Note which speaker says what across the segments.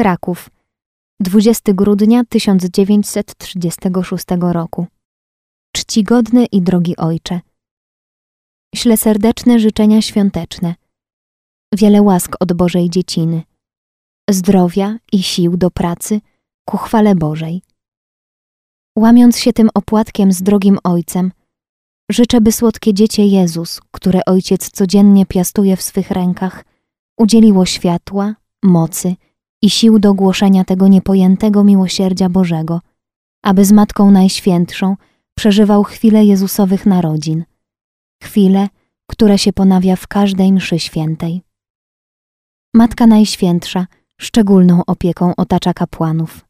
Speaker 1: Kraków, 20 grudnia 1936 roku. Czcigodny i drogi ojcze. Ślę serdeczne życzenia świąteczne. Wiele łask od Bożej dzieciny. Zdrowia i sił do pracy ku chwale Bożej. Łamiąc się tym opłatkiem z drogim Ojcem, życzę, by słodkie dziecię Jezus, które Ojciec codziennie piastuje w swych rękach, udzieliło światła, mocy i sił do głoszenia tego niepojętego miłosierdzia Bożego, aby z Matką Najświętszą przeżywał chwile Jezusowych narodzin, chwile, które się ponawia w każdej mszy świętej. Matka Najświętsza szczególną opieką otacza kapłanów.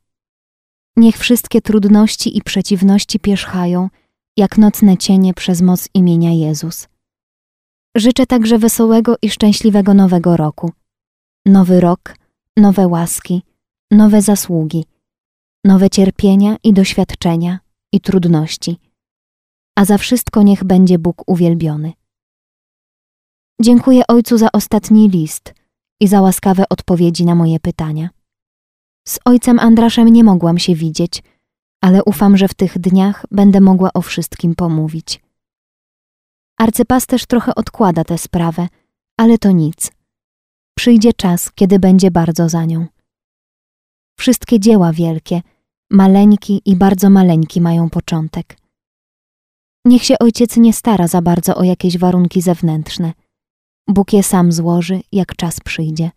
Speaker 1: Niech wszystkie trudności i przeciwności pierzchają, jak nocne cienie przez moc imienia Jezus. Życzę także wesołego i szczęśliwego nowego roku. Nowy rok, nowe łaski, nowe zasługi, nowe cierpienia i doświadczenia i trudności. A za wszystko niech będzie Bóg uwielbiony. Dziękuję Ojcu za ostatni list i za łaskawe odpowiedzi na moje pytania. Z ojcem Andraszem nie mogłam się widzieć, ale ufam, że w tych dniach będę mogła o wszystkim pomówić. Arcypasterz trochę odkłada tę sprawę, ale to nic. Przyjdzie czas, kiedy będzie bardzo za nią. Wszystkie dzieła wielkie, maleńki i bardzo maleńki mają początek. Niech się ojciec nie stara za bardzo o jakieś warunki zewnętrzne. Bóg je sam złoży, jak czas przyjdzie.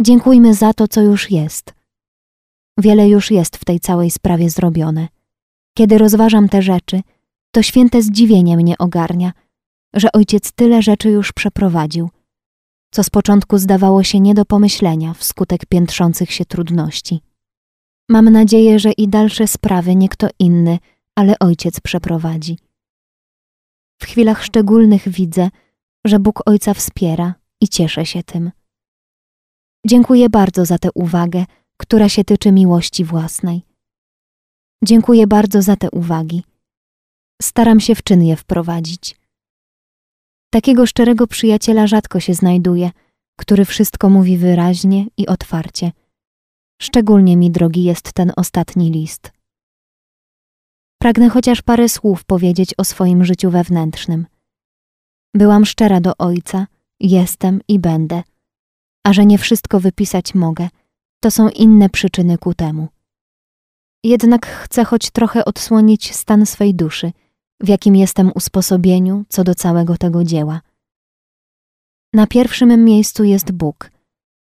Speaker 1: Dziękujmy za to, co już jest. Wiele już jest w tej całej sprawie zrobione. Kiedy rozważam te rzeczy, to święte zdziwienie mnie ogarnia, że ojciec tyle rzeczy już przeprowadził, co z początku zdawało się nie do pomyślenia wskutek piętrzących się trudności. Mam nadzieję, że i dalsze sprawy nie kto inny, ale ojciec przeprowadzi. W chwilach szczególnych widzę, że Bóg ojca wspiera i cieszę się tym. Dziękuję bardzo za tę uwagę, która się tyczy miłości własnej. Dziękuję bardzo za te uwagi. Staram się w czyn je wprowadzić. Takiego szczerego przyjaciela rzadko się znajduje, który wszystko mówi wyraźnie i otwarcie. Szczególnie mi drogi jest ten ostatni list. Pragnę chociaż parę słów powiedzieć o swoim życiu wewnętrznym. Byłam szczera do ojca, jestem i będę – a że nie wszystko wypisać mogę, to są inne przyczyny ku temu. Jednak chcę choć trochę odsłonić stan swej duszy, w jakim jestem usposobieniu co do całego tego dzieła. Na pierwszym miejscu jest Bóg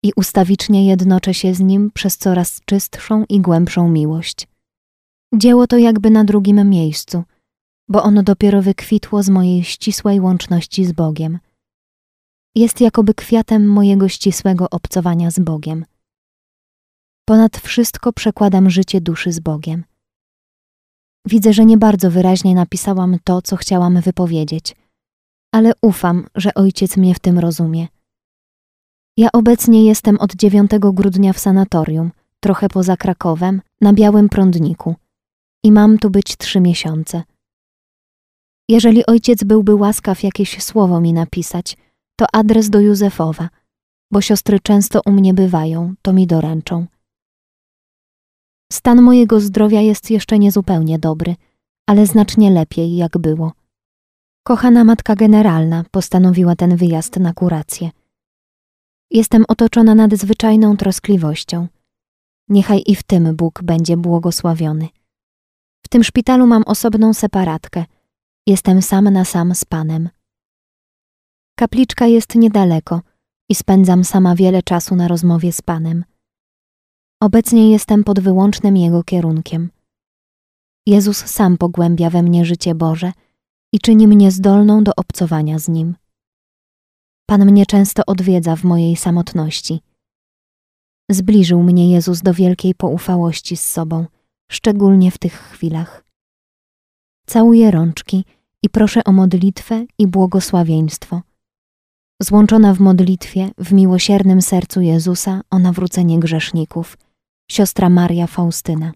Speaker 1: i ustawicznie jednoczę się z Nim przez coraz czystszą i głębszą miłość. Dzieło to jakby na drugim miejscu, bo ono dopiero wykwitło z mojej ścisłej łączności z Bogiem – jest jakoby kwiatem mojego ścisłego obcowania z Bogiem. Ponad wszystko przekładam życie duszy z Bogiem. Widzę, że nie bardzo wyraźnie napisałam to, co chciałam wypowiedzieć, ale ufam, że ojciec mnie w tym rozumie. Ja obecnie jestem od 9 grudnia w sanatorium, trochę poza Krakowem, na Białym Prądniku i mam tu być trzy miesiące. Jeżeli ojciec byłby łaskaw jakieś słowo mi napisać – to adres do Józefowa, bo siostry często u mnie bywają, to mi doręczą. Stan mojego zdrowia jest jeszcze niezupełnie dobry, ale znacznie lepiej, jak było. Kochana matka generalna postanowiła ten wyjazd na kurację. Jestem otoczona nadzwyczajną troskliwością. Niechaj i w tym Bóg będzie błogosławiony. W tym szpitalu mam osobną separatkę. Jestem sam na sam z Panem. Kapliczka jest niedaleko i spędzam sama wiele czasu na rozmowie z Panem. Obecnie jestem pod wyłącznym Jego kierunkiem. Jezus sam pogłębia we mnie życie Boże i czyni mnie zdolną do obcowania z Nim. Pan mnie często odwiedza w mojej samotności. Zbliżył mnie Jezus do wielkiej poufałości z sobą, szczególnie w tych chwilach. Całuję rączki i proszę o modlitwę i błogosławieństwo złączona w modlitwie w miłosiernym sercu Jezusa o nawrócenie grzeszników, siostra Maria Faustyna.